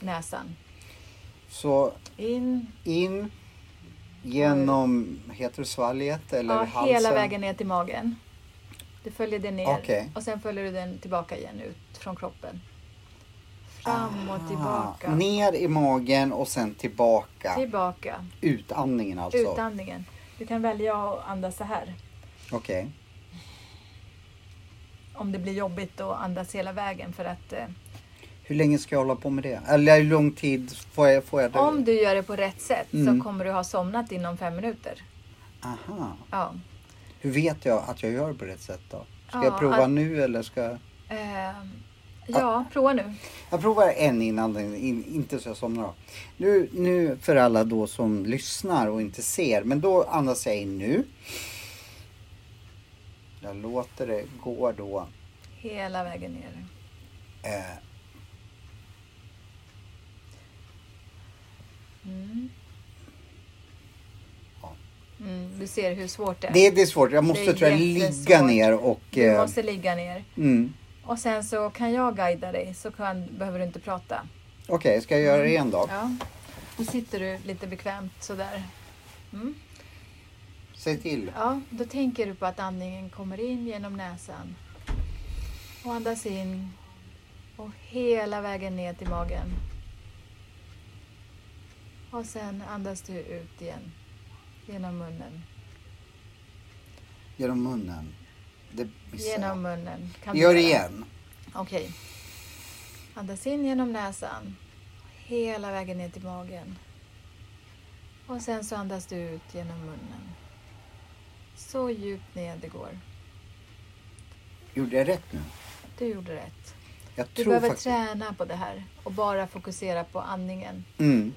näsan. Så In, in genom, heter det svalget eller ja, halsen? hela vägen ner till magen. Du följer den ner Okej. och sen följer du den tillbaka igen ut från kroppen. Fram och tillbaka. Ah, ner i magen och sen tillbaka. Tillbaka. Utandningen alltså. Utandningen. Du kan välja att andas så här. Okej. Om det blir jobbigt att andas hela vägen för att eh, Hur länge ska jag hålla på med det? Eller hur lång tid får jag, får jag det? om du gör det på rätt sätt Mm. så kommer du ha somnat inom fem minuter. Aha. Ja. Hur vet jag att jag gör det på rätt sätt då? Ska Ja, jag prova att- nu eller ska jag... Eh, ja, prova nu. Jag provar en innan, den- in, inte så jag somnar då. Nu, nu för alla då som lyssnar och inte ser, men då andas jag in nu. Jag låter det gå då. Hela vägen ner. Eh, Mm. Mm, du ser hur svårt det är. det, det är svårt, jag måste tror jag ligga ner och... Du eh, måste ligga ner. mm. Och sen så kan jag guida dig så kan, behöver du inte prata. Okej, ska jag göra det igen då? Ja. Då sitter du lite bekvämt sådär. Mm. Säg till. Ja, då tänker du på att andningen kommer in genom näsan. Och andas in. Och hela vägen ner till magen. Och sen andas du ut igen. Genom munnen. Genom munnen. Genom munnen. Kan Gör det igen. Okej. Andas in genom näsan. Hela vägen ner till magen. Och sen så andas du ut genom munnen. Så djupt ner det går. Gjorde jag rätt nu? Du gjorde rätt. Jag Du behöver faktiskt... träna på det här och bara fokusera på andningen. Mm.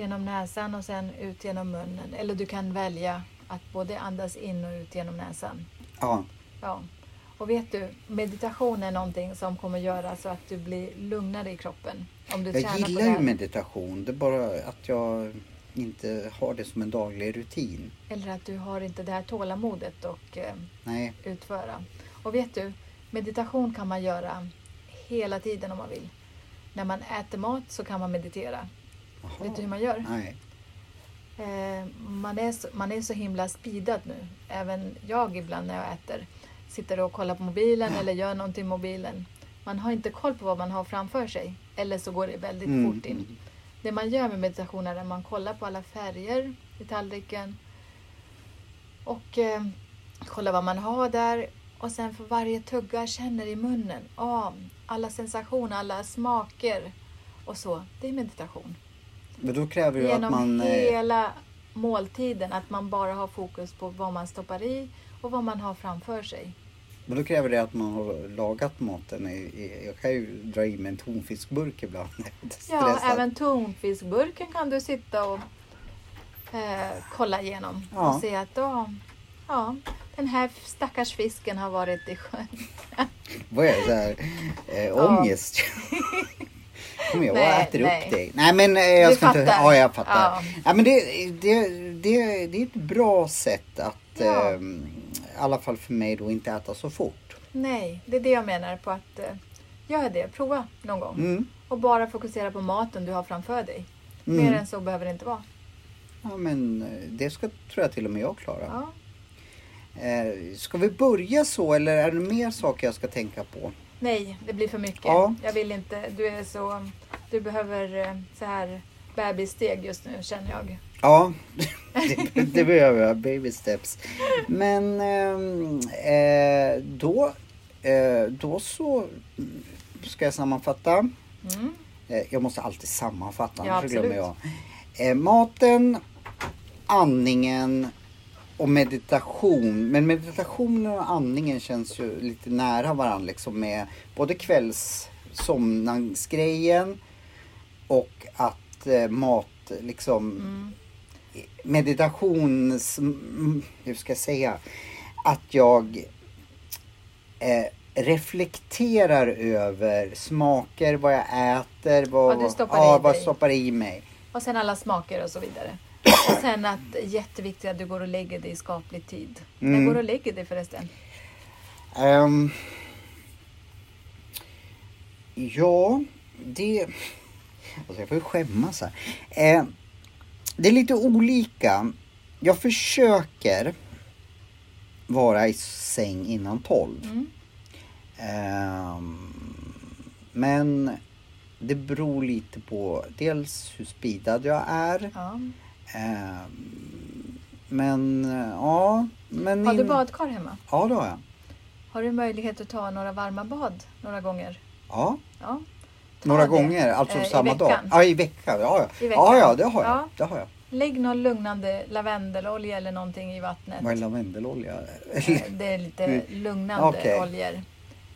Genom näsan och sen ut genom munnen. Eller du kan välja att både andas in och ut genom näsan. Ja. Ja. Och vet du, meditation är någonting som kommer göra så att du blir lugnare i kroppen. Om du Jag gillar ju meditation. Det är bara att jag inte har det som en daglig rutin. Eller att du har inte det här tålamodet och eh, utföra. Och vet du, meditation kan man göra hela tiden om man vill. När man äter mat så kan man meditera. Jaha. Vet du hur man gör? Nej. Eh, man, är så, man är så himla speedad nu. Även jag ibland när jag äter. Sitter och kollar på mobilen eller gör någonting i mobilen. Man har inte koll på vad man har framför sig. Eller så går det väldigt Mm, fort in. Det man gör med meditation är att man kollar på alla färger i tallriken. Och eh, kollar vad man har där. Och sen för varje tugga känner i munnen. Ah, alla sensationer, alla smaker. Och så. Det är meditation. Men då kräver ju att Genom man... eh, hela måltiden. Att man bara har fokus på vad man stoppar i och vad man har framför sig. Men då kräver det att man har lagat maten. Jag kan ju dra i mig en tonfiskburk ibland. Ja, även tonfiskburken kan du sitta och eh, kolla igenom. Ja. Och se att ja, ja, den här stackars fisken har varit i sjön. Vad är det? Här, eh, Ja. Kommer jag och äter nej. upp dig? Nej men eh, jag Du ska inte... fattar. Ja, jag fattar. Ja. Ja. men det, det, det, det är ett bra sätt att, Ja. eh, i alla fall för mig då, inte äta så fort. Nej, det är det jag menar på att eh, gör det. Prova någon gång. Mm. Och bara fokusera på maten du har framför dig. Mm. Mer än så behöver det inte vara. Ja, men eh, det ska, tror jag till och med jag klara. Ja. Eh, ska vi börja så eller är det mer saker jag ska tänka på? Nej, det blir för mycket. Ja. Jag vill inte. Du är så... Du behöver eh, så här bebissteg just nu känner jag. Ja, det, det behöver jag. Baby steps. Men ehm, eh, då, eh, då så ska jag sammanfatta. Mm. Eh, jag måste alltid sammanfatta, Ja, annars glömmer jag. Eh, maten, andningen och meditation. Men meditationen och andningen känns ju lite nära varandra liksom med både kvällssomnangsgrejen och att eh, mat liksom Mm. meditations... mm, Hur ska jag säga? Att jag eh, reflekterar över smaker, vad jag äter, vad, Vad du stoppar ja, vad jag stoppar i mig. Och sen alla smaker och så vidare. Och sen att jätteviktigt att du går och lägger dig i skaplig tid. Mm. När går du och lägger dig förresten? Ehm, ja, det... Alltså jag får ju skämmas här. Eh, det är lite olika. Jag försöker vara i säng innan tolv. Mm. Ehm, men det beror lite på dels hur speedad jag är. Ja. Ehm, men eh, ja. Men Har du in- badkar hemma? Ja, det har jag. Har du möjlighet att ta några varma bad några gånger? Ja, Ja. Några det, gånger. Alltså eh, samma dag. Ja, i veckan. Ja, ja. I veckan. ja, ja det har jag. Ja. Det har jag. Lägg någon lugnande lavendelolja eller någonting i vattnet. Vad är lavendelolja? Eh, Det är lite lugnande Okej. oljor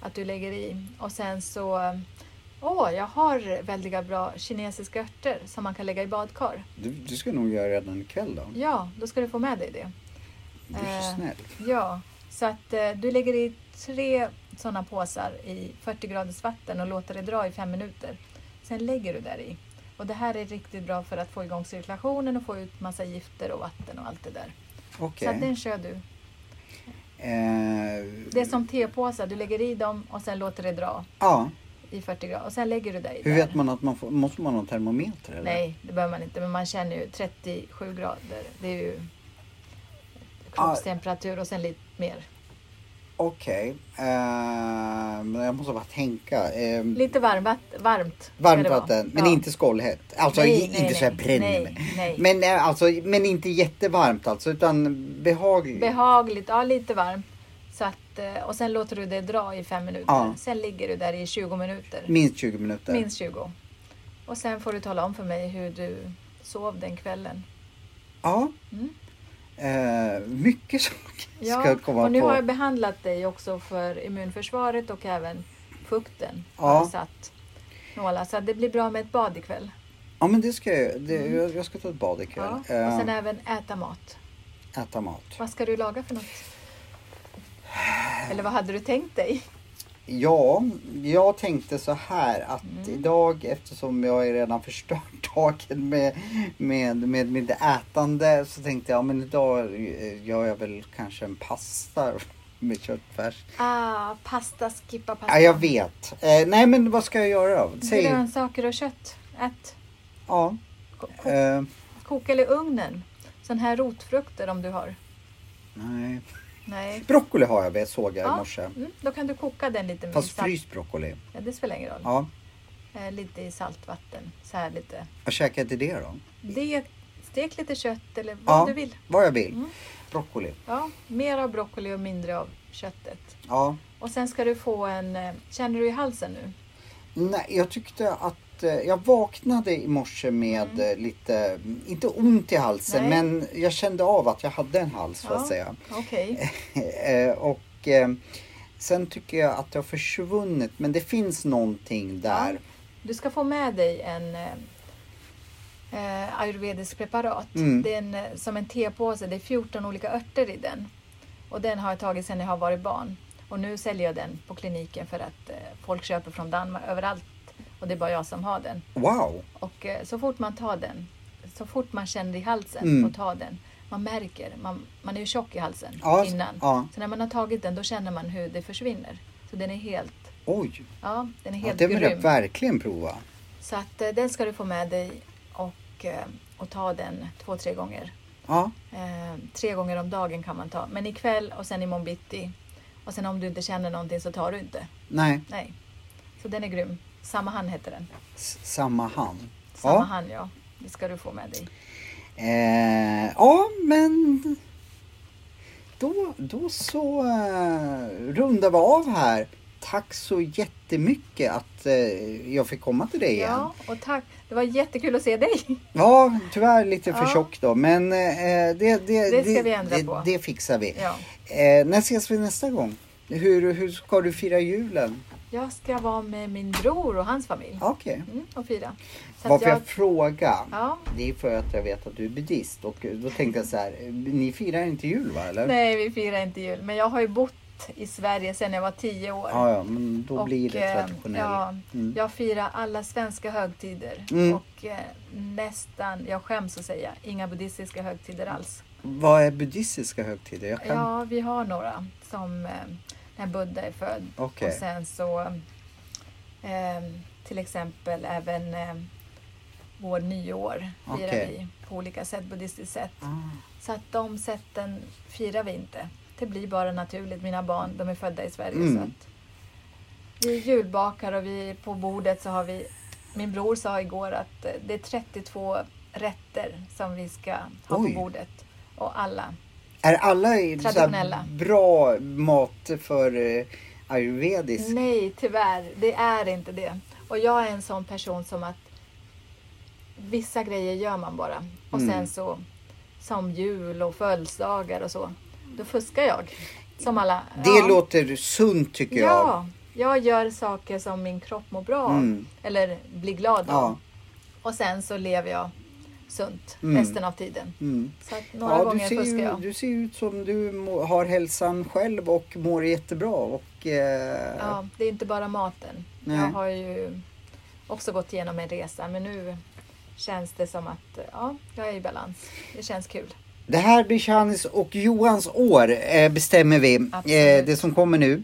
att du lägger i. Och sen så... Åh, jag har väldigt bra kinesiska örter som man kan lägga i badkar. Du, du ska nog göra redan ikväll då. Ja, då ska du få med dig det. Du är så Eh, snäll. Ja, så att eh, du lägger i tre sådana påsar i 40 graders vatten och låter det dra i fem minuter. Sen lägger du där i. Och det här är riktigt bra för att få igång cirkulationen och få ut massa gifter och vatten och allt det där. Okej. Så att den kör du. Eh, Det är som tepåsar, du lägger i dem och sen låter det dra Ja. I 40 grader och sen lägger du dig Hur där. vet man att man får, måste man ha termometer eller? Nej, det behöver man inte, men man känner ju 37 grader. Det är ju kroppstemperatur och sen lite mer. Okej. Eh, men jag måste bara tänka. Eh, Lite varmt, varmt varmt vatten, men Ja. inte skållhett. Alltså Nej, i- nej, inte så nej. bränner nej. Men, eh, alltså, men inte jättevarmt alltså, utan behagligt. Behagligt, ja lite varmt. Att, eh, och sen låter du det dra i fem minuter. Ja. Sen ligger du där i 20 minuter. Minst 20 minuter. Minst 20. Och sen får du tala om för mig hur du sov den kvällen. Ja. Mm. Eh, mycket som Ja, ska komma och nu på. har jag behandlat dig också för immunförsvaret och även fukten. Ja. Jag satt nålar. Så det blir bra med ett bad ikväll. Ja men det ska jag, det, jag, jag ska ta ett bad ikväll. Mm. Ja. Eh, Och sen även äta mat. äta mat. Vad ska du laga för något? Eller vad hade du tänkt dig? Ja, jag tänkte så här att Mm. idag eftersom jag är redan förstört dagen med, med, med, det ätande så tänkte jag men idag eh, gör jag väl kanske en pasta med köttfärs. Ah, pasta, skippa pasta. Ja, jag vet. Eh, nej men vad ska jag göra då? Säg. Grönsaker och kött. Ät. Ja. Ko- Eh, Koka eller ugnen. Sån här rotfrukter om du har. nej. Nej. Broccoli har jag, det såg jag i Ja, morse. Mm, då kan du koka den lite med Fast salt. fryst broccoli. Ja, det spelar ingen roll. Ja. Eh, lite i saltvatten. Så här lite. Vad käkar jag till det då? Det, stek lite kött eller vad Ja. du vill. Vad jag vill. Mm. Broccoli. Ja, mer av broccoli och mindre av köttet. Ja. Och sen ska du få en... eh, Känner du i halsen nu? Nej, jag tyckte att jag vaknade i morse med eh, lite, inte ont i halsen, Mm. Nej. men jag kände av att jag hade en hals Ja. säga. Okej. Eh, och eh, sen tycker jag att det har försvunnit, men det finns någonting där. Ja. Du ska få med dig en eh, eh, ayurvedisk preparat. Mm. Det är en, eh, som en tepåse. Det är 14 olika örter i den. Och den har jag tagit sedan jag har varit barn. Och nu säljer jag den på kliniken för att eh, folk köper från Danmark överallt. Och det är bara jag som har den. Wow! Och eh, så fort man tar den, så fort man känner i halsen Mm. och tar den, man märker, man, man är ju tjock i halsen Ja, innan. ja. Så när man har tagit den, då känner man hur det försvinner. Så den är helt, Oj! ja, den är Ja, helt det vill jag verkligen prova. Så att eh, den ska du få med dig och, eh, och ta den två, tre gånger. Ja, tre gånger om dagen kan man ta. Men ikväll och sen imorgon bitti. Och sen om du inte känner någonting så tar du inte. nej, Nej. Så den är grym. Samma hand heter den. s- samma hand. Samma Ja. hand ja. Det ska du få med dig. Eh, ja, men då, då så eh, rundar vi av här. Tack så jättemycket att eh, jag fick komma till dig igen. Ja, och tack. Det var jättekul att se dig. Ja, tyvärr lite för Ja. tjock då, men eh, det, det, Det ska vi ändra det, på. det fixar vi. Ja. Eh, när ses vi nästa gång? Hur, hur ska du fira julen? Jag ska vara med min bror och hans familj. Okej. Mm, och fira. Så Varför jag, jag, frågar? Ja. Det är för att jag vet att du är buddhist och då tänkte jag så här, ni firar inte jul va eller? Nej, vi firar inte jul. Men jag har ju bott i Sverige sedan jag var tio år. Ja, ja, men då Och, blir det eh, traditionellt. Ja, Mm. Jag firar alla svenska högtider. Mm. Och eh, nästan, jag skäms att säga, inga buddhistiska högtider alls. Vad är buddhistiska högtider? Kan... Ja, vi har några som eh, när Buddha är född. Okej. Och sen så eh, till exempel även eh, vår nyår firar Okej. vi på olika sätt, buddhistiskt sätt. Ah. Så att de sätten firar vi inte. Det blir bara naturligt. Mina barn, de är födda i Sverige. Mm. Så att vi julbakar och vi på bordet så har vi min bror sa igår att eh, det är 32 rätter som vi ska ha Oj. på bordet. Och alla. Är alla Traditionella. bra mat för eh, ayurvedisk? Nej, tyvärr. Det är inte det. Och jag är en sån person som att vissa grejer gör man bara. Och Mm. sen så som jul och födelsedagar och så. Då fuskar jag. Som alla. Det ja. låter sunt tycker jag. Ja, jag gör saker som min kropp mår bra av. Mm. Eller blir glad av. Ja. Och sen så lever jag sunt Mm. resten av tiden. Mm. Så att några Ja, du, gånger ser fuskar jag. du ser ut som du har hälsan själv och mår jättebra. Och, eh, Ja, det är inte bara maten. Nej. Jag har ju också gått igenom en resa men nu känns det som att ja, jag är i balans. Det känns kul. Det här blir Shanis och Johans år eh, bestämmer vi. Eh, det som kommer nu.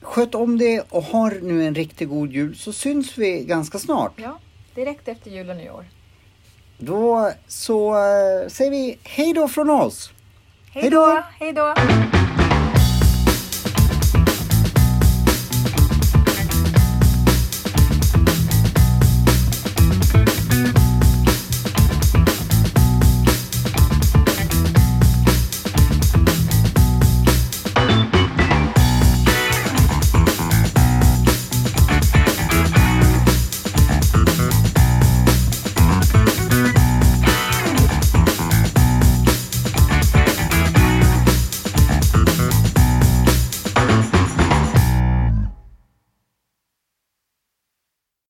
Sköt om det och har nu en riktigt god jul så syns vi ganska snart. Ja, direkt efter jul och nyår. Då så eh, säger vi hej då från oss. Hej då! Hej då!